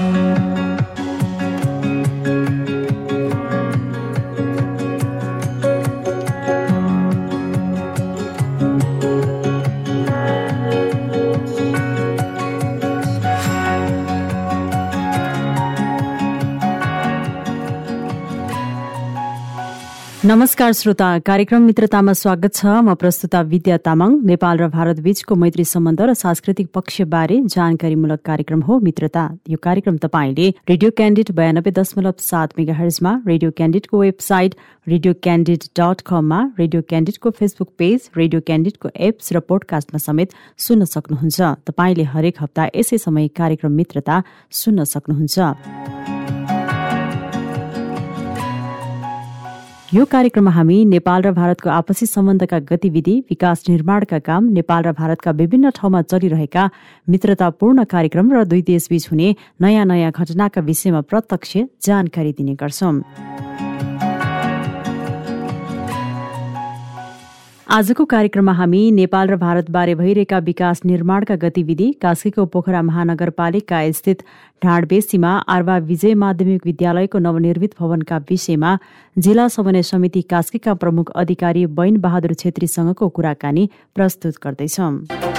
Thank you. नमस्कार श्रोता कार्यक्रम मित्रतामा स्वागत छ। म प्रस्तुता विद्या तामाङ नेपाल र भारत बीचको मैत्री सम्बन्ध र सांस्कृतिक पक्षबारे जानकारीमूलक कार्यक्रम हो मित्रता। यो कार्यक्रम तपाईँले रेडियो क्यान्डिड बयानब्बे दशमलव सात मेगा हर्जमा रेडियो क्यान्डिडको वेबसाइट रेडियो क्यान्डिड डट कममा रेडियो क्यान्डिडको फेसबुक पेज रेडियो क्यान्डिडको एप्स र पोडकास्टमा समेत सुन्न सक्नुहुन्छ। तपाईँले हरेक हप्ता यसै समय कार्यक्रम मित्रता सुन्न सक्नुहुन्छ। यो कार्यक्रममा हामी नेपाल र भारतको आपसी सम्बन्धका गतिविधि विकास निर्माणका काम नेपाल र भारतका विभिन्न ठाउँमा चलिरहेका मित्रतापूर्ण कार्यक्रम र दुई देशबीच हुने नयाँ नयाँ घटनाका विषयमा प्रत्यक्ष जानकारी दिने गर्छौं। आजको कार्यक्रममा हामी नेपाल र भारतबारे भइरहेका विकास निर्माणका गतिविधि कास्कीको पोखरा महानगरपालिका स्थित ढाडबेसीमा आर्वा विजय माध्यमिक विद्यालयको नवनिर्मित भवनका विषयमा जिल्ला समन्वय समिति कास्कीका प्रमुख अधिकारी बैन बहादुर छेत्रीसँगको कुराकानी प्रस्तुत गर्दैछौं।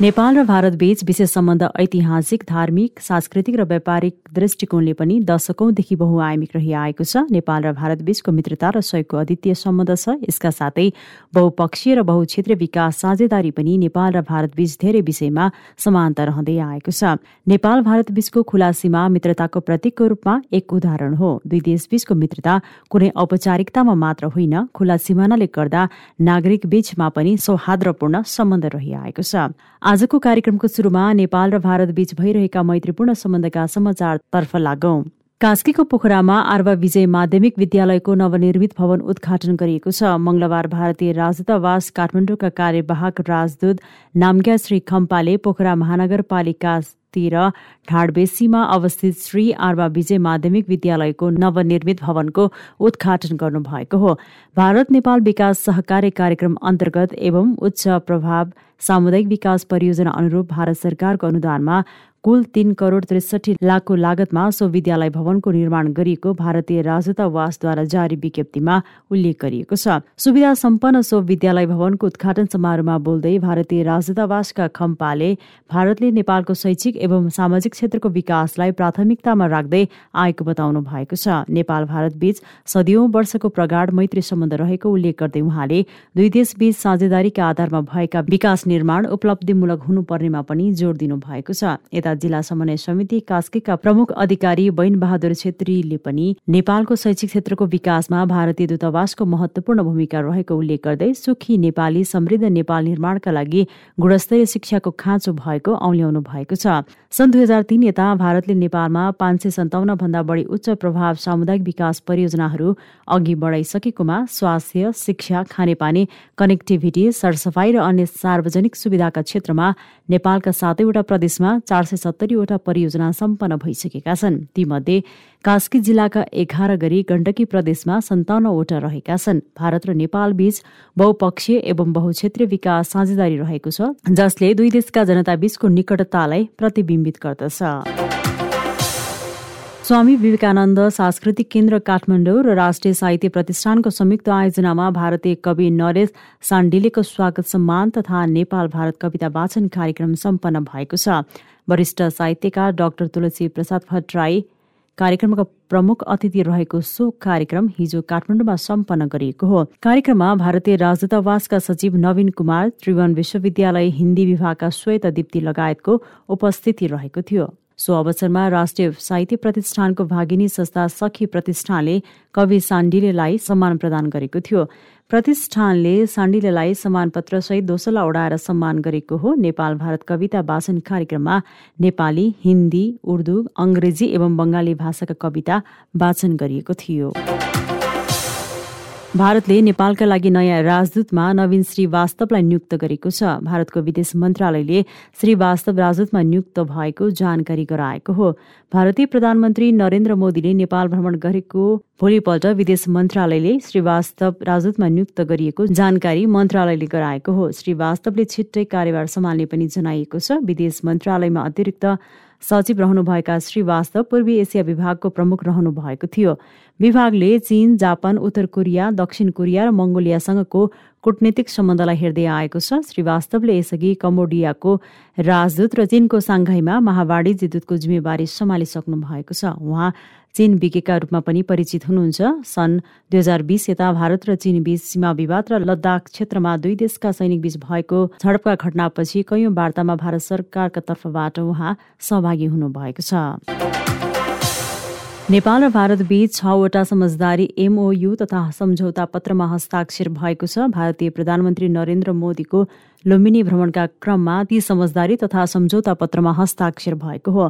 नेपाल र भारतबीच विशेष सम्बन्ध ऐतिहासिक धार्मिक सांस्कृतिक र व्यापारिक दृष्टिकोणले पनि दशकौंदेखि बहुआयामिक रहिआएको छ। नेपाल र भारतबीचको मित्रता र सहयोगको अद्वितीय सम्बन्ध छ। यसका साथै बहुपक्षीय र बहुक्षेत्रीय विकास साझेदारी पनि नेपाल र भारतबीच धेरै विषयमा समानता रहँदै आएको छ। नेपाल भारतबीचको खुला सीमा मित्रताको प्रतीकको रूपमा एक उदाहरण हो। दुई देशबीचको मित्रता कुनै औपचारिकतामा मात्र होइन खुला सिमानाले गर्दा नागरिक बीचमा पनि सौहार्दपूर्ण सम्बन्ध रहिआएको छ। आजको कार्यक्रमको सुरुमा नेपाल र भारत बीच भइरहेका मैत्रीपूर्ण सम्बन्धका समाचारतर्फ लागौं। कास्कीको पोखरामा आर्वा विजय माध्यमिक विद्यालयको नवनिर्मित भवन उद्घाटन गरिएको छ। मंगलबार भारतीय राजदूतावास काठमाडौँका कार्यवाहक राजदूत नामग्या श्री खम्पाले पोखरा महानगरपालिका तिर ढाडबेसीमा अवस्थित श्री आर्वा विजय माध्यमिक विद्यालयको नवनिर्मित भवनको उद्घाटन गर्नुभएको हो। भारत नेपाल विकास सहकार्य कार्यक्रम अन्तर्गत एवं उच्च प्रभाव सामुदायिक विकास परियोजना अनुरूप भारत सरकारको अनुदानमा कुल तीन करोड त्रिसठी लाखको लागतमा सो विद्यालय भवनको निर्माण गरिएको भारतीय राजदूतावासद्वारा जारी विज्ञप्तिमा उल्लेख गरिएको छ। सुविधा सम्पन्न सो विद्यालय भवनको उद्घाटन समारोहमा बोल्दै भारतीय राजदूतावासका खम्पाले भारतले नेपालको शैक्षिक एवं सामाजिक क्षेत्रको विकासलाई प्राथमिकतामा राख्दै आएको बताउनु भएको छ। नेपाल भारत बीच सदियौं वर्षको प्रगाढ मैत्री सम्बन्ध रहेको उल्लेख गर्दै उहाँले दुई देशबीच साझेदारीका आधारमा भएका विकास निर्माण उपलब्धिमूलक हुनुपर्नेमा पनि जोड़ दिनु भएको छ जिल्ला समन्वय समिति कास्कीका प्रमुख अधिकारी बैन बहादुर छेत्रीले पनि नेपालको शैक्षिक क्षेत्रको विकासमा भारतीय दूतावासको महत्वपूर्ण भूमिका रहेको उल्लेख गर्दै सुखी नेपाली समृद्ध नेपाल निर्माणका लागि गुणस्तरीय शिक्षाको खाँचो भएको औल्याउनु भएको छ। सन् दुई हजार तीन यता भारतले नेपालमा पाँच सय सन्ताउन्न भन्दा बढी उच्च प्रभाव सामुदायिक विकास परियोजनाहरू अघि बढाइसकेकोमा स्वास्थ्य शिक्षा खानेपानी कनेक्टिभिटी सरसफाई र अन्य सार्वजनिक सुविधाका क्षेत्रमा नेपालका सातैवटा प्रदेशमा चार सय सत्तरीवटा परियोजना सम्पन्न भइसकेका छन्। तीमध्ये कास्की जिल्लाका एघार गरी गण्डकी प्रदेशमा सन्ताउन्नवटा रहेका छन्। भारत र नेपाल बीच बहुपक्षीय एवं बहुक्षेत्रीय विकास साझेदारी रहेको छ जसले दुई देशका जनता बीचको निकटतालाई प्रतिबिम्बित गर्दछ। स्वामी विवेकानन्द सांस्कृतिक केन्द्र काठमाडौँ र राष्ट्रिय साहित्य प्रतिष्ठानको संयुक्त आयोजनामा भारतीय कवि नरेश साण्डिलेको स्वागत सम्मान तथा नेपाल भारत कविता वाचन कार्यक्रम सम्पन्न भएको छ। वरिष्ठ साहित्यकार डाक्टर तुलसी प्रसाद भट्टराई कार्यक्रमका प्रमुख अतिथि रहेको सो कार्यक्रम हिजो काठमाडौँमा सम्पन्न गरिएको हो। कार्यक्रममा भारतीय राजदूतावासका सचिव नवीन कुमार त्रिभुवन विश्वविद्यालय हिन्दी विभागका श्वेत दीप्ति लगायतको उपस्थिति रहेको थियो। सो अवसरमा राष्ट्रिय साहित्य प्रतिष्ठानको भागिनी संस्था सखी प्रतिष्ठानले कवि साण्डिलेलाई सम्मान प्रदान गरेको थियो। प्रतिष्ठानले साण्डिलेलाई सम्मानपत्रसहित दोसला ओढाएर सम्मान गरेको हो। नेपाल भारत कविता वाचन कार्यक्रममा नेपाली हिन्दी उर्दू अङ्ग्रेजी एवं बङ्गाली भाषाका कविता वाचन गरिएको थियो। भारतले नेपालका लागि नयाँ राजदूतमा नवीन श्रीवास्तवलाई नियुक्त गरेको छ। भारतको विदेश मन्त्रालयले श्रीवास्तव राजदूतमा नियुक्त भएको जानकारी गराएको हो। भारतीय प्रधानमन्त्री नरेन्द्र मोदीले नेपाल भ्रमण गरेको भोलिपल्ट विदेश मन्त्रालयले श्रीवास्तव राजदूतमा नियुक्त गरिएको जानकारी मन्त्रालयले गराएको हो। श्रीवास्तवले छिट्टै कार्यभार सम्हाल्ने पनि जनाइएको छ। विदेश मन्त्रालयमा अतिरिक्त सचिव रहनुभएका श्रीवास्तव पूर्वी एसिया विभागको प्रमुख रहनु भएको थियो। विभागले चीन जापान उत्तर कोरिया दक्षिण कोरिया र मङ्गोलियासँगको कूटनीतिक सम्बन्धलाई हेर्दै आएको छ। श्रीवास्तवले यसअघि कम्बोडियाको राजदूत र चीनको साङ्घाईमा महावाणिज्य दूतको जिम्मेवारी सम्हालिसक्नु भएको छ। उहाँ चीन विकेका रूपमा पनि परिचित हुनुहुन्छ। सन् दुई हजार बिस यता भारत र चीन बीच सीमा विवाद र लद्दाख क्षेत्रमा दुई देशका सैनिक बीच भएको झडपका घटनापछि कैयौं वार्तामा भारत सरकारका तर्फबाट उहाँ सहभागी हुनुभएको छ। नेपाल र भारत बीच छवटा समझदारी एमओयू तथा सम्झौता पत्रमा हस्ताक्षर भएको छ। भारतीय प्रधानमन्त्री नरेन्द्र मोदीको लुम्बिनी भ्रमणका क्रममा ती समझदारी तथा सम्झौता पत्रमा हस्ताक्षर भएको हो।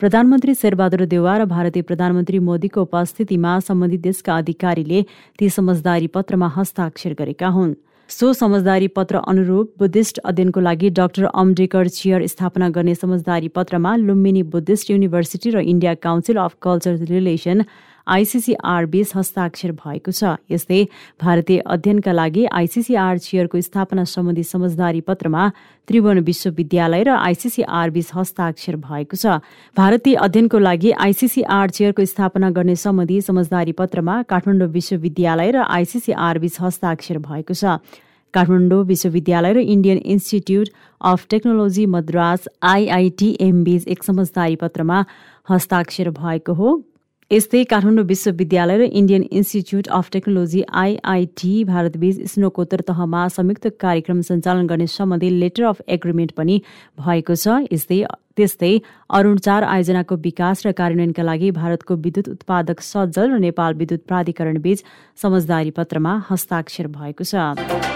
प्रधानमन्त्री शेरबहादुर देवा र भारतीय प्रधानमन्त्री मोदीको उपस्थितिमा सम्बन्धित देशका अधिकारीले ती समझदारी पत्रमा हस्ताक्षर गरेका हुन्। सो समझदारी पत्र अनुरूप बुद्धिस्ट अध्ययनको लागि डाक्टर अम्डेकर चेयर स्थापना गर्ने समझदारी पत्रमा लुम्बिनी बुद्धिस्ट युनिभर्सिटी र India council of culture relation ICCR बीच हस्ताक्षर भएको छ। यस्तै भारतीय अध्ययनका लागि आइसिसिआर चेयरको स्थापना सम्बन्धी समझदारी पत्रमा त्रिभुवन विश्वविद्यालय र आइसिसिआर बीच हस्ताक्षर भएको छ। भारतीय अध्ययनको लागि आइसिसिआर चेयरको स्थापना गर्ने सम्बन्धी समझदारी पत्रमा काठमाडौँ विश्वविद्यालय र आइसिसिआर बीच हस्ताक्षर भएको छ। काठमाडौँ विश्वविद्यालय र Indian institute of technology Madras IITM बीच एक समझदारी पत्रमा हस्ताक्षर भएको हो। यस्तै काठमाडौँ विश्वविद्यालय र Indian institute of technology IIT भारतबीच स्नोकोत्तर तहमा संयुक्त कार्यक्रम सञ्चालन गर्ने सम्बन्धी लेटर अफ एग्रिमेन्ट पनि भएको छ। यस्तै त्यस्तै अरुण चार आयोजनाको विकास र कार्यान्वयनका लागि भारतको विद्युत उत्पादक सज्जल र नेपाल विद्युत प्राधिकरण बीच समझदारी पत्रमा हस्ताक्षर भएको छ।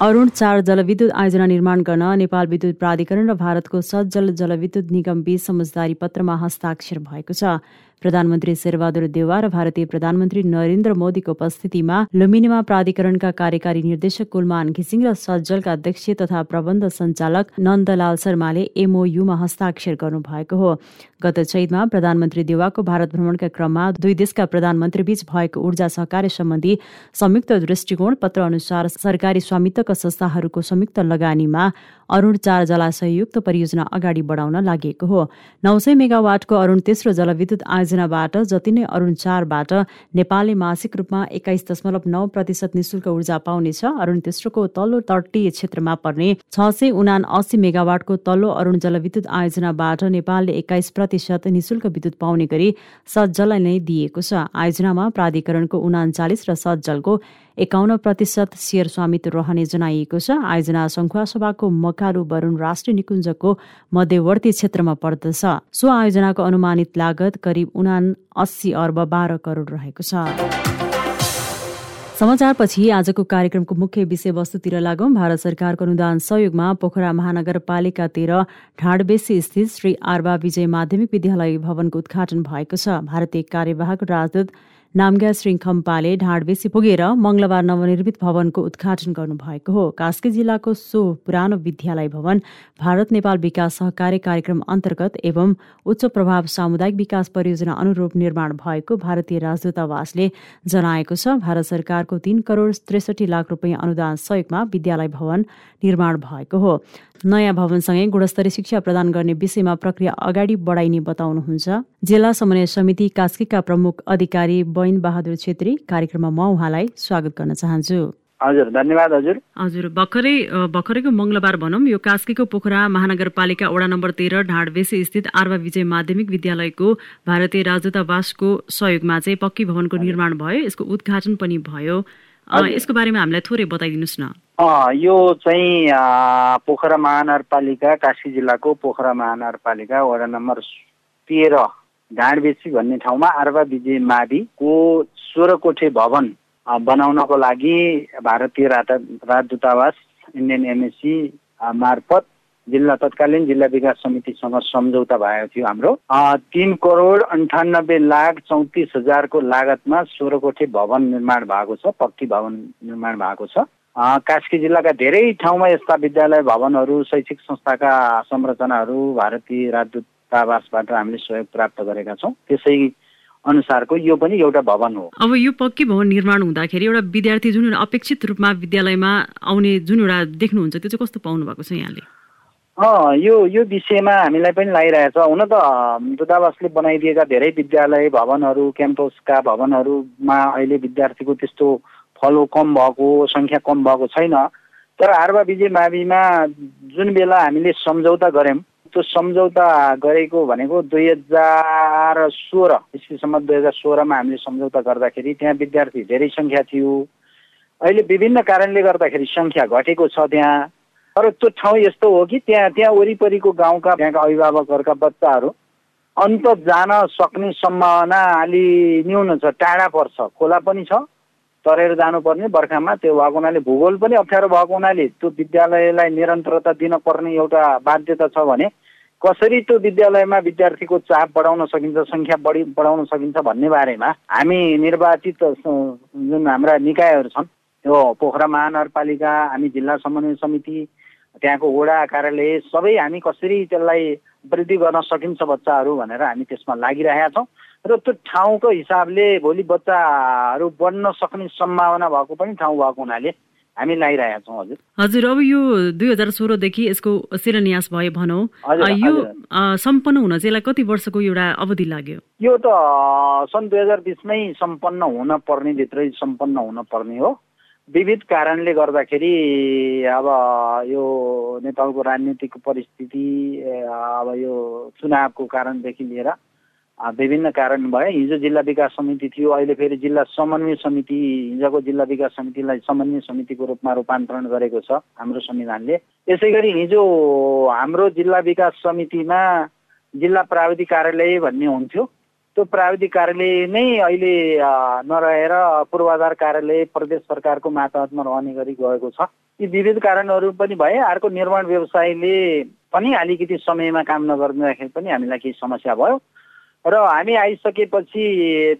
अरुण चार जलविद्युत आयोजना निर्माण गर्न नेपाल विद्युत प्राधिकरण र भारतको सज्जल जलविद्युत निगम बीच समझदारी पत्रमा हस्ताक्षर भएको छ। प्रधानमन्त्री शेरबहादुर देवा र भारतीय प्रधानमन्त्री नरेन्द्र मोदीको उपस्थितिमा लुम्बिनीमा प्राधिकरणका कार्यकारी निर्देशक कुलमान घिसिङ र सज्जलका अध्यक्ष तथा प्रबन्ध सञ्चालक नन्दलाल शर्माले एमओयुमा हस्ताक्षर गर्नुभएको हो। गत चैतमा प्रधानमन्त्री देवाको भारत भ्रमणका क्रममा दुई देशका प्रधानमन्त्री बीच भएको ऊर्जा सहकार्य सम्बन्धी संयुक्त दृष्टिकोण पत्र अनुसार सरकारी स्वामित्वका संस्थाहरूको संयुक्त लगानीमा अरूण चार जलाशययुक्त परियोजना अगाडि बढाउन लागि हो। नौ सय मेगावाटको अरूण तेस्रो जलविद्युत आयोजनाबाट जति नै अरूण चारबाट नेपालले मासिक रूपमा एक्काइस दशमलव नौ प्रतिशत निशुल्क ऊर्जा पाउनेछ। अरूण तेस्रोको तल्लो तटीय क्षेत्रमा पर्ने छ सय उना अस्सी मेगावाटको तल्लो अरूण जलविद्युत आयोजनाबाट नेपालले एक्काइस प्रतिशत निशुल्क विद्युत पाउने गरी सज्जललाई नै दिएको छ। आयोजनामा प्राधिकरणको उनाचालिस र सज्जलको एकाउन्न प्रतिशत सेयर स्वामित्व रहने जनाइएको छ। आयोजना सभाको मकालु वरुण राष्ट्रिय निकुञ्जको मध्यवर्ती क्षेत्रमा पर्दछ। सो आयोजनाको अनुमानित लागत करिब उना अस्सी अर्ब बाह्र करोड रहेको छ। समाचारपछि आजको कार्यक्रमको मुख्य विषयवस्तुतिर लागौं। भारत सरकारको अनुदान सहयोगमा पोखरा महानगरपालिका तेह्र ढाडबेसी स्थित श्री आर्बा विजय माध्यमिक विद्यालय भवनको उद्घाटन भएको छ। भारतीय कार्यवाहक राजदूत नामग्या श्री खम्पाले ढाडबेसी पुगेर मंगलबार नवनिर्मित भवनको उद्घाटन गर्नुभएको हो। कास्की जिल्लाको सो पुरानो विद्यालय भवन भारत नेपाल विकास सहकारी कार्यक्रम अन्तर्गत एवं उच्च प्रभाव सामुदायिक विकास परियोजना अनुरूप निर्माण भएको भारतीय राजदूतावासले जनाएको छ। भारत सरकारको तीन करोड त्रिसठी लाख रुपियाँ अनुदान सहयोगमा विद्यालय भवन निर्माण भएको हो। नयाँ भवनसँगै गुणस्तरीय शिक्षा प्रदान गर्ने विषयमा प्रक्रिया अगाडि बढाइने बताउनुहुन्छ। जिल्ला समन्वय समिति कास्कीका प्रमुख अधिकारी बैन बहादुर छेत्री कार्यक्रममा म उहाँलाई स्वागत गर्न चाहन्छु। हजुर धन्यवाद हजुर। हजुर भर्खरै भर्खरैको मङ्गलबार भनौँ यो कास्कीको पोखरा महानगरपालिका वडा नम्बर तेह्र ढाडबेसी स्थित आर्वा विजय माध्यमिक विद्यालयको भारतीय राजदूतावासको सहयोगमा चाहिँ पक्की भवनको निर्माण भयो यसको उद्घाटन पनि भयो। यसको बारेमा हामीलाई थोरै बताइदिनुहोस् न। यो चाहिँ पोखरा महानगरपालिका काशी जिल्लाको पोखरा महानगरपालिका वडा नम्बर तेह्र ढाँडबेसी भन्ने ठाउँमा आर्वा विजय माविको सोह्र कोठे भवन बनाउनको लागि भारतीय राजदूतावास इन्डियन एमएससी मार्फत जिल्ला तत्कालीन जिल्ला विकास समितिसँग सम्झौता भएको थियो हाम्रो। तिन करोड अन्ठानब्बे लाख चौतिस हजारको लागतमा सोह्र कोठे भवन निर्माण भएको छ पक्की भवन निर्माण भएको छ। कास्की जिल्लाका धेरै ठाउँमा यस्ता विद्यालय भवनहरू शैक्षिक संस्थाका संरचनाहरू भारतीय राजदूतावासबाट हामीले सहयोग प्राप्त गरेका छौँ। त्यसै अनुसारको यो पनि एउटा भवन हो। अब यो पक्की भवन निर्माण हुँदाखेरि एउटा विद्यार्थी जुन अपेक्षित रूपमा विद्यालयमा आउने जुन एउटा देख्नुहुन्छ त्यो चाहिँ कस्तो पाउनु भएको छ यहाँले? यो यो विषयमा हामीलाई पनि लागिरहेछ हुन त दूतावासले बनाइदिएका धेरै विद्यालय भवनहरू क्याम्पसका भवनहरूमा अहिले विद्यार्थीको त्यस्तो फलो कम भएको सङ्ख्या कम भएको छैन। तर आर्वा विजय माविमा जुन बेला हामीले सम्झौता गऱ्यौँ त्यो सम्झौता गरेको भनेको दुई हजार सोह्र इस्वीसम्म दुई हजार सोह्रमा हामीले सम्झौता गर्दाखेरि त्यहाँ विद्यार्थी धेरै सङ्ख्या थियो। अहिले विभिन्न कारणले गर्दाखेरि सङ्ख्या घटेको छ त्यहाँ। तर त्यो ठाउँ यस्तो हो कि त्यहाँ त्यहाँ वरिपरिको गाउँका त्यहाँका अभिभावकहरूका बच्चाहरू अन्त जान सक्ने सम्भावना अलि न्यून छ टाढा पर्छ खोला पनि छ। तरेर जानुपर्ने बर्खामा त्यो भएको हुनाले भूगोल पनि अप्ठ्यारो भएको हुनाले त्यो विद्यालयलाई निरन्तरता दिन पर्ने एउटा बाध्यता छ भने कसरी त्यो विद्यालयमा विद्यार्थीको चाप बढाउन सकिन्छ सङ्ख्या बढी बढाउन सकिन्छ भन्ने बारेमा हामी निर्वाचित जुन हाम्रा निकायहरू छन् त्यो पोखरा महानगरपालिका हामी जिल्ला समन्वय समिति त्यहाँको वडा कार्यालय सबै हामी कसरी त्यसलाई वृद्धि गर्न सकिन्छ बच्चाहरू भनेर हामी त्यसमा लागिरहेका छौँ। र त्यो ठाउँको हिसाबले भोलि बच्चाहरू बढ्न सक्ने सम्भावना भएको पनि ठाउँ भएको हुनाले हामी लगाइरहेका छौँ हजुर। हजुर अब यो दुई हजार सोह्रदेखि यसको शिलान्यास भयो भनौँ। यो सम्पन्न हुन चाहिँ कति वर्षको एउटा अवधि लाग्यो? यो त सन् दुई हजार बिसमै सम्पन्न हुन पर्ने भित्रै सम्पन्न हुन पर्ने हो। विविध कारणले गर्दाखेरि अब यो नेपालको राजनीतिक परिस्थिति अब यो चुनावको कारणदेखि लिएर विभिन्न कारण भए हिजो जिल्ला विकास समिति थियो अहिले फेरि जिल्ला समन्वय समिति हिजोको जिल्ला विकास समितिलाई समन्वय समितिको रूपमा रूपान्तरण गरेको छ हाम्रो संविधानले। यसै गरी हिजो हाम्रो जिल्ला विकास समितिमा जिल्ला प्राविधिक कार्यालय भन्ने हुन्थ्यो। त्यो प्राविधिक कार्यालय नै अहिले नरहेर पूर्वाधार कार्यालय प्रदेश सरकारको मातहतमा रहने गरी गएको छ। यी विविध कारणहरू पनि भए अर्को निर्माण व्यवसायले पनि अलिकति समयमा काम नगर्दाखेरि पनि हामीलाई केही समस्या भयो। र हामी आइसकेपछि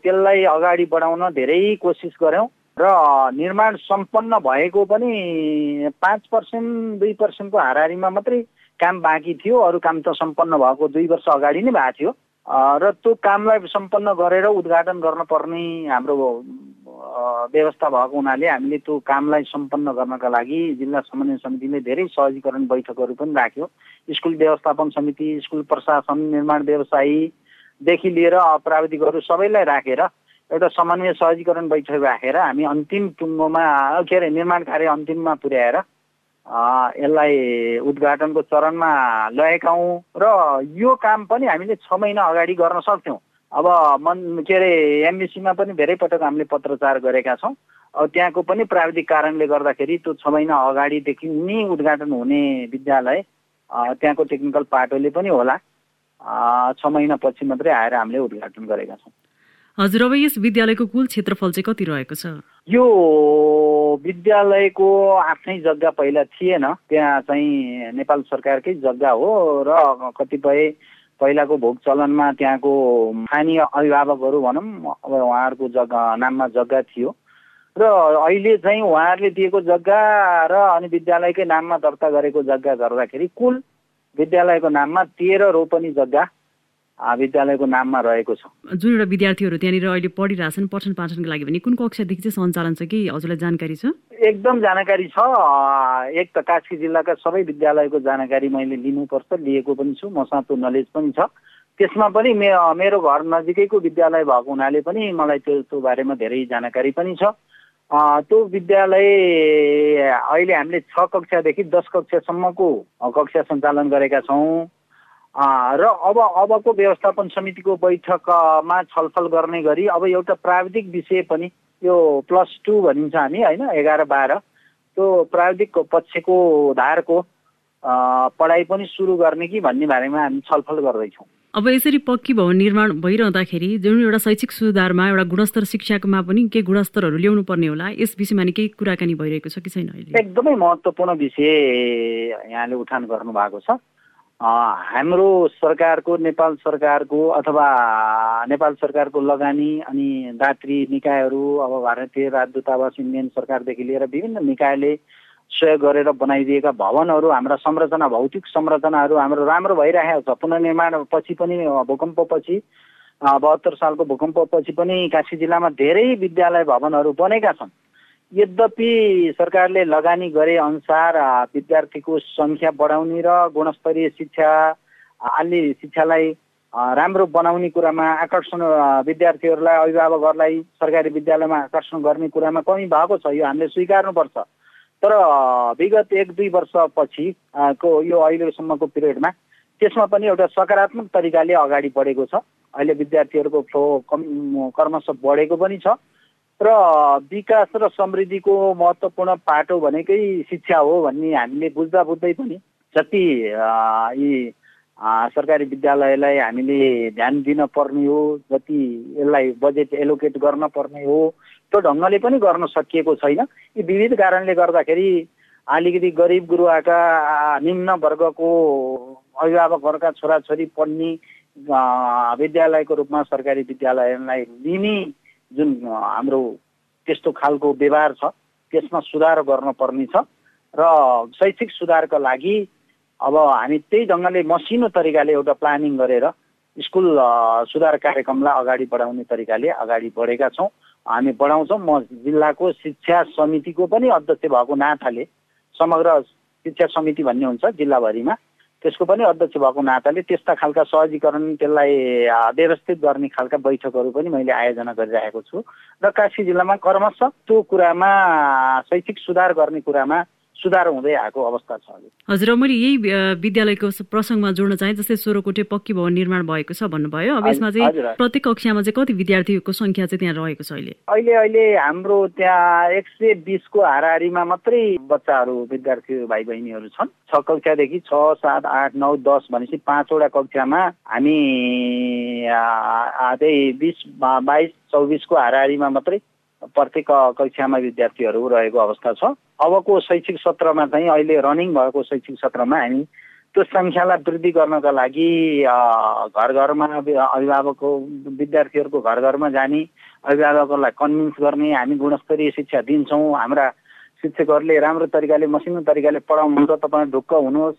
त्यसलाई अगाडि बढाउन धेरै कोसिस गऱ्यौँ र निर्माण सम्पन्न भएको पनि पाँच पर्सेन्ट दुई पर्सेन्टको हाराहारीमा मात्रै काम बाँकी थियो। अरू काम त सम्पन्न भएको दुई वर्ष अगाडि नै भएको थियो। र त्यो कामलाई सम्पन्न गरेर उद्घाटन गर्न पर्ने हाम्रो व्यवस्था भएको हुनाले हामीले त्यो कामलाई सम्पन्न गर्नका लागि जिल्ला समन्वय समितिले धेरै सहजीकरण बैठकहरू पनि राख्यो। स्कुल व्यवस्थापन समिति स्कुल प्रशासन निर्माण व्यवसायी देखि लिएर प्राविधिकहरू सबैलाई राखेर एउटा समन्वय सहजीकरण बैठक राखेर हामी अन्तिम टुङ्गोमा के अरे निर्माण कार्य अन्तिममा पुर्याएर यसलाई उद्घाटनको चरणमा ल्याएका हौँ र यो काम पनि हामीले छ महिना अगाडि गर्न सक्थ्यौँ। अब मन के अरे एमबिसीमा पनि धेरै पटक हामीले पत्रचार गरेका छौँ। अब त्यहाँको पनि प्राविधिक कारणले गर्दाखेरि त्यो छ महिना अगाडिदेखि नै उद्घाटन हुने विद्यालय त्यहाँको टेक्निकल पाटोले पनि होला। छ महिनापछि मात्रै आएर हामीले उद्घाटन गरेका छौँ। हजुर अब यस विद्यालयको कुल क्षेत्रफल चाहिँ कति रहेको छ? यो विद्यालयको आफ्नै जग्गा पहिला थिएन त्यहाँ चाहिँ नेपाल सरकारकै जग्गा हो र कतिपय पहिलाको भोग चलनमा त्यहाँको स्थानीय अभिभावकहरू भनौँ अब उहाँहरूको जग्गा नाममा जग्गा थियो। र अहिले चाहिँ उहाँहरूले दिएको जग्गा र अनि विद्यालयकै नाममा दर्ता गरेको जग्गा गर्दाखेरि कुल विद्यालयको नाममा तेह्र रोपनी जग्गा विद्यालयको नाममा रहेको छ। जुन एउटा विद्यार्थीहरू त्यहाँनिर अहिले पढिरहेछन् पठन पाठनको लागि भने कुन कक्षादेखि चाहिँ सञ्चालन छ कि? हजुरलाई जानकारी छ? एकदम जानकारी छ एक त कास्की जिल्लाका सबै विद्यालयको जानकारी मैले लिनुपर्छ लिएको पनि छु मसँग त्यो नलेज पनि छ। त्यसमा पनि मे मेरो घर नजिकैको विद्यालय भएको हुनाले पनि मलाई त्यो त्यो बारेमा धेरै जानकारी पनि छ। त्यो विद्यालय अहिले हामीले छ कक्षादेखि दस कक्षासम्मको कक्षा सञ्चालन गरेका छौँ। र अब अबको व्यवस्थापन समितिको बैठकमा छलफल गर्ने गरी अब एउटा प्राविधिक विषय पनि यो प्लस टू भनिन्छ हामी होइन एघार बाह्र। त्यो प्राविधिक पक्षको धारको पढाइ पनि सुरु गर्ने कि भन्ने बारेमा हामी छलफल गर्दैछौँ। अब यसरी पक्की भवन निर्माण भइरहँदाखेरि जुन एउटा शैक्षिक सुधारमा एउटा गुणस्तर शिक्षामा पनि केही गुणस्तरहरू ल्याउनु पर्ने होला यस विषयमा नि केही कुराकानी भइरहेको छ कि छैन अहिले? एकदमै महत्त्वपूर्ण विषय यहाँले उठान गर्नु भएको छ हाम्रो सरकारको नेपाल सरकारको अथवा नेपाल सरकारको लगानी अनि दात्री निकायहरू अब भारतीय राजदूतावास इन्डियन सरकारदेखि लिएर विभिन्न निकायले सहयोग गरेर बनाइदिएका भवनहरू हाम्रा संरचना भौतिक संरचनाहरू हाम्रो राम्रो भइरहेको छ। पुनर्निर्माण पछि पनि भूकम्पपछि बहत्तर सालको भूकम्पपछि पनि काशी जिल्लामा धेरै विद्यालय भवनहरू बनेका छन्। यद्यपि सरकारले लगानी गरे अनुसार विद्यार्थीको सङ्ख्या बढाउने र गुणस्तरीय शिक्षा अलि शिक्षालाई राम्रो बनाउने कुरामा आकर्षण विद्यार्थीहरूलाई अभिभावकहरूलाई सरकारी विद्यालयमा आकर्षण गर्ने कुरामा कमी भएको छ। यो हामीले स्वीकार्नुपर्छ। तर विगत एक दुई वर्षपछि को यो अहिलेसम्मको पिरियडमा त्यसमा पनि एउटा सकारात्मक तरिकाले अगाडि बढेको छ। अहिले विद्यार्थीहरूको फ्लो कम कर्मश बढेको पनि छ। र विकास र समृद्धिको महत्त्वपूर्ण पाटो भनेकै शिक्षा हो भन्ने हामीले बुझ्दा बुझ्दै पनि जति यी सरकारी विद्यालयलाई हामीले ध्यान दिन पर्ने हो जति यसलाई बजेट एलोकेट गर्न पर्ने हो त्यो ढङ्गले पनि गर्न सकिएको छैन। यी विविध कारणले गर्दाखेरि अलिकति गरिब गुरुवाका निम्न वर्गको अभिभावकहरूका छोराछोरी पढ्ने विद्यालयको रूपमा सरकारी विद्यालयलाई लिने जुन हाम्रो त्यस्तो खालको व्यवहार छ त्यसमा सुधार गर्नुपर्ने छ। र शैक्षिक सुधारका लागि अब हामी त्यही ढङ्गले मसिनो तरिकाले एउटा प्लानिङ गरेर स्कुल सुधार कार्यक्रमलाई अगाडि बढाउने तरिकाले अगाडि बढेका छौँ। हामी बढाउँछौँ। म जिल्लाको शिक्षा समितिको पनि अध्यक्ष भएको नाताले समग्र शिक्षा समिति भन्ने हुन्छ जिल्लाभरिमा त्यसको पनि अध्यक्ष भएको नाताले त्यस्ता खालका सहजीकरण त्यसलाई व्यवस्थित गर्ने खालका बैठकहरू पनि मैले आयोजना गरिरहेको छु। र काशी जिल्लामा क्रमशः त्यो कुरामा शैक्षिक सुधार गर्ने कुरामा सुधार हुँदै आएको अवस्था छ हजुर मैले यही विद्यालयको प्रसङ्गमा जोड्न चाहेँ जस्तै सोह्रकोटे पक्की भवन निर्माण भएको छ भन्नुभयो। अब यसमा चाहिँ प्रत्येक कक्षामा चाहिँ कति विद्यार्थीको सङ्ख्या चाहिँ त्यहाँ रहेको छ अहिले? अहिले अहिले हाम्रो त्यहाँ एक सय बिसको हाराहारीमा मात्रै बच्चाहरू विद्यार्थी भाइ बहिनीहरू छन्। छ कक्षादेखि छ सात आठ नौ दस भनेपछि पाँचवटा कक्षामा हामी त्यही बिस बाइस चौबिसको हाराहारीमा मात्रै प्रत्येक कक्षामा विद्यार्थीहरू रहेको अवस्था छ। अबको शैक्षिक सत्रमा चाहिँ अहिले रनिङ भएको शैक्षिक सत्रमा हामी त्यो सङ्ख्यालाई वृद्धि गर्नका लागि घर घरमा अभिभावकको विद्यार्थीहरूको घर घरमा जाने अभिभावकहरूलाई कन्भिन्स गर्ने हामी गुणस्तरीय शिक्षा दिन्छौँ। हाम्रा शिक्षकहरूले राम्रो तरिकाले मसिनो तरिकाले पढाउनुहुन्छ तपाईँ ढुक्क हुनुहोस्।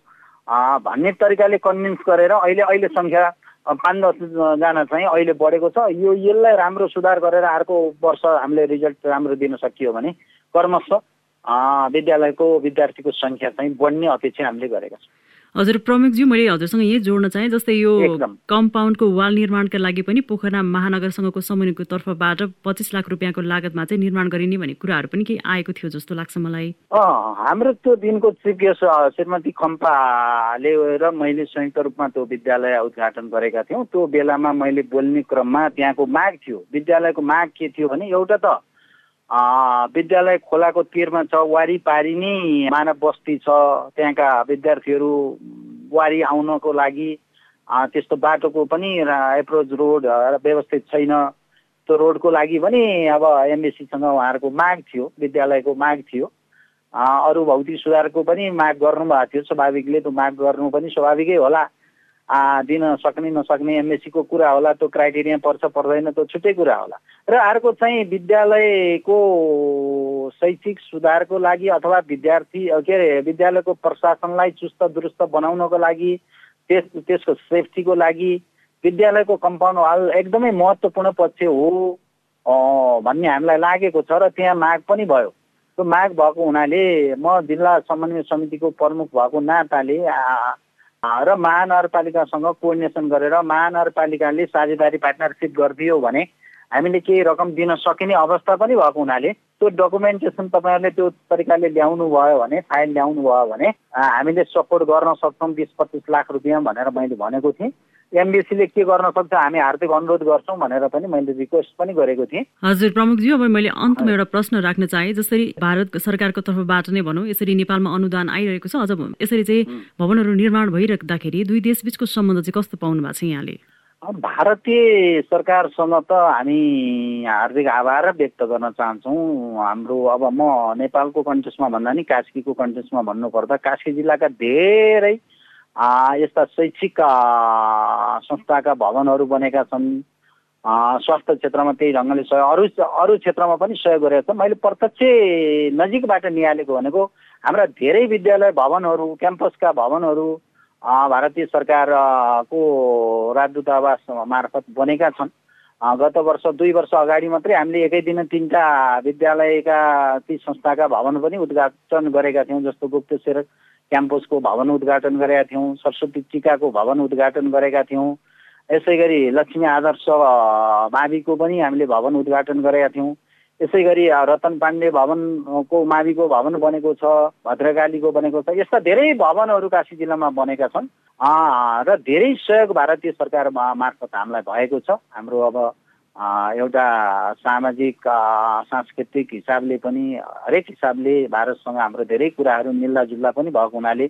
भन्ने तरिकाले कन्भिन्स गरेर अहिले अहिले सङ्ख्या पाँच दसजना चाहिँ अहिले बढेको छ। यो यसलाई राम्रो सुधार गरेर अर्को वर्ष हामीले रिजल्ट राम्रो दिन सकियो भने क्रमशः विद्यालयको विद्यार्थीको सङ्ख्या चाहिँ बढ्ने अपेक्षा हामीले गरेका छौँ। हजुर प्रमुखज्यू मैले हजुरसँग यही जोड्न चाहेँ जस्तै यो कम्पाउन्डको वाल निर्माणका लागि पनि पोखरा महानगरसँगको समन्वयको तर्फबाट पच्चिस लाख रुपियाँको लागतमा चाहिँ निर्माण गरिने भन्ने कुराहरू पनि केही आएको थियो जस्तो लाग्छ मलाई। हाम्रो त्यो दिनको चिफ श्रीमती खम्पाले र मैले संयुक्त रूपमा त्यो विद्यालय उद्घाटन गरेका थियौँ। त्यो बेलामा मैले बोल्ने क्रममा त्यहाँको माग थियो। विद्यालयको माग के थियो भने एउटा त विद्यालय खोलाको तिरमा छ वारिपारि नै मानव बस्ती छ त्यहाँका विद्यार्थीहरू वारी आउनको लागि त्यस्तो बाटोको पनि एप्रोच रोड व्यवस्थित छैन। त्यो रोडको लागि पनि अब एमबिसीसँग उहाँहरूको माग थियो विद्यालयको माग थियो। अरू भौतिक सुधारको पनि माग गर्नुभएको थियो स्वाभाविकले त्यो माग गर्नु पनि स्वाभाविकै होला। दिन सक्ने नसक्ने एमएससीको कुरा होला त्यो क्राइटेरिया पर्छ पर्दैन त्यो छुट्टै कुरा होला। र अर्को चाहिँ विद्यालयको शैक्षिक सुधारको लागि अथवा विद्यार्थी के अरे विद्यालयको प्रशासनलाई चुस्त दुरुस्त बनाउनको लागि त्यस त्यसको सेफ्टीको लागि विद्यालयको कम्पाउन्ड वाल एकदमै महत्त्वपूर्ण पक्ष हो भन्ने हामीलाई लागेको छ र त्यहाँ माग पनि भयो। त्यो माग भएको हुनाले म जिल्ला समन्वय समितिको प्रमुख भएको नाताले र महानगरपालिकासँग कोअर्डिनेसन गरेर महानगरपालिकाले साझेदारी पार्टनरसिप गरिदियो भने हामीले केही रकम दिन सकिने अवस्था पनि भएको हुनाले त्यो डकुमेन्टेसन तपाईँहरूले त्यो तरिकाले ल्याउनु भयो भने फाइल ल्याउनु भयो भने हामीले सपोर्ट गर्न सक्छौँ बिस पच्चिस लाख रुपियाँ भनेर मैले भनेको थिएँ। एमबिसीले के गर्न सक्छ हामी हार्दिक अनुरोध गर्छौँ भनेर पनि मैले रिक्वेस्ट पनि गरेको थिएँ। हजुर प्रमुखज्यू अब मैले अन्तमा एउटा प्रश्न राख्न चाहेँ जसरी भारत सरकारको तर्फबाट नै भनौँ यसरी नेपालमा अनुदान आइरहेको छ अझ यसरी चाहिँ भवनहरू निर्माण भइराख्दाखेरि दुई देशबीचको सम्बन्ध चाहिँ कस्तो पाउनु भएको छ यहाँले? भारतीय सरकारसँग त हामी हार्दिक आभार व्यक्त गर्न चाहन्छौँ। हाम्रो अब म नेपालको कन्टेस्टमा भन्दा नि कास्कीको कन्टेस्टमा भन्नुपर्दा कास्की जिल्लाका धेरै यस्ता शैक्षिक संस्थाका भवनहरू बनेका छन्। स्वास्थ्य क्षेत्रमा त्यही ढङ्गले सहयोग अरू अरू क्षेत्रमा पनि सहयोग गरेका छन्। मैले प्रत्यक्ष नजिकबाट निहालेको भनेको हाम्रा धेरै विद्यालय भवनहरू क्याम्पसका भवनहरू भारतीय सरकारको राजदूतावास मार्फत बनेका छन्। गत वर्ष दुई वर्ष अगाडि मात्रै हामीले एकै दिन तिनवटा विद्यालयका ती संस्थाका भवन पनि उद्घाटन गरेका थियौँ जस्तो गुप्तेश्वर क्याम्पसको भवन उद्घाटन गरेका थियौँ सरस्वती टिकाको भवन उद्घाटन गरेका थियौँ। यसै गरी लक्ष्मी आदर्श माविको पनि हामीले भवन उद्घाटन गरेका थियौँ। यसै गरी रतन पाण्डे भवनको माविको भवन बनेको छ भद्रकालीको बनेको छ यस्ता धेरै भवनहरू काशी जिल्लामा बनेका छन्। र धेरै सहयोग भारतीय सरकार मार्फत हामीलाई भएको छ। हाम्रो अब एउटा सामाजिक सांस्कृतिक हिसाबले पनि हरेक हिसाबले भारतसँग हाम्रो धेरै कुराहरू मिल्दाजुल्दा पनि भएको हुनाले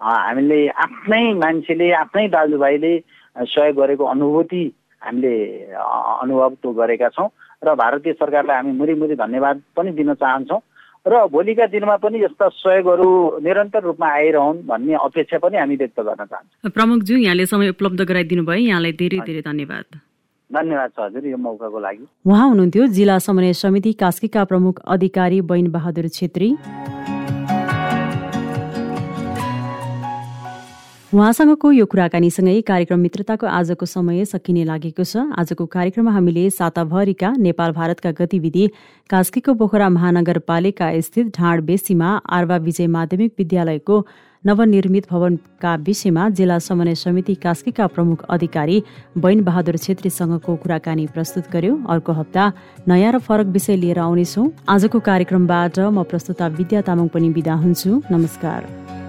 हामीले आफ्नै मान्छेले आफ्नै दाजुभाइले सहयोग गरेको अनुभूति हामीले अनुभव त्यो गरेका छौँ र भारतीय सरकारलाई हामी मुरी धन्यवाद पनि दिन चाहन्छौँ र भोलिका दिनमा पनि यस्ता सहयोगहरू निरन्तर रूपमा आइरहन् भन्ने अपेक्षा पनि हामी व्यक्त गर्न चाहन्छौँ। प्रमुखज्यू यहाँले समय उपलब्ध गराइदिनु भयो यहाँलाई धेरै धेरै धन्यवाद। धन्यवाद छ हजुर यो मौकाको लागि। उहाँ हुनुहुन्थ्यो जिल्ला समन्वय समिति कास्कीका प्रमुख अधिकारी बैन बहादुर छेत्री। उहाँसँगको यो कुराकानीसँगै कार्यक्रम मित्रताको आजको समय सकिने लागेको छ। आजको कार्यक्रममा हामीले साताभरिका नेपाल भारतका गतिविधि कास्कीको पोखरा महानगरपालिका स्थित ढाँड बेसीमा आर्वा विजय माध्यमिक विद्यालयको नवनिर्मित भवनका विषयमा जिल्ला समन्वय समिति कास्कीका प्रमुख अधिकारी बैन बहादुर छेत्रीसँगको कुराकानी प्रस्तुत गर्यो। अर्को हप्ता नयाँ र फरक विषय लिएर आउनेछौ। आजको कार्यक्रमबाट म प्रस्तुता विद्या तामाङ पनि विदा हुन्छु। नमस्कार।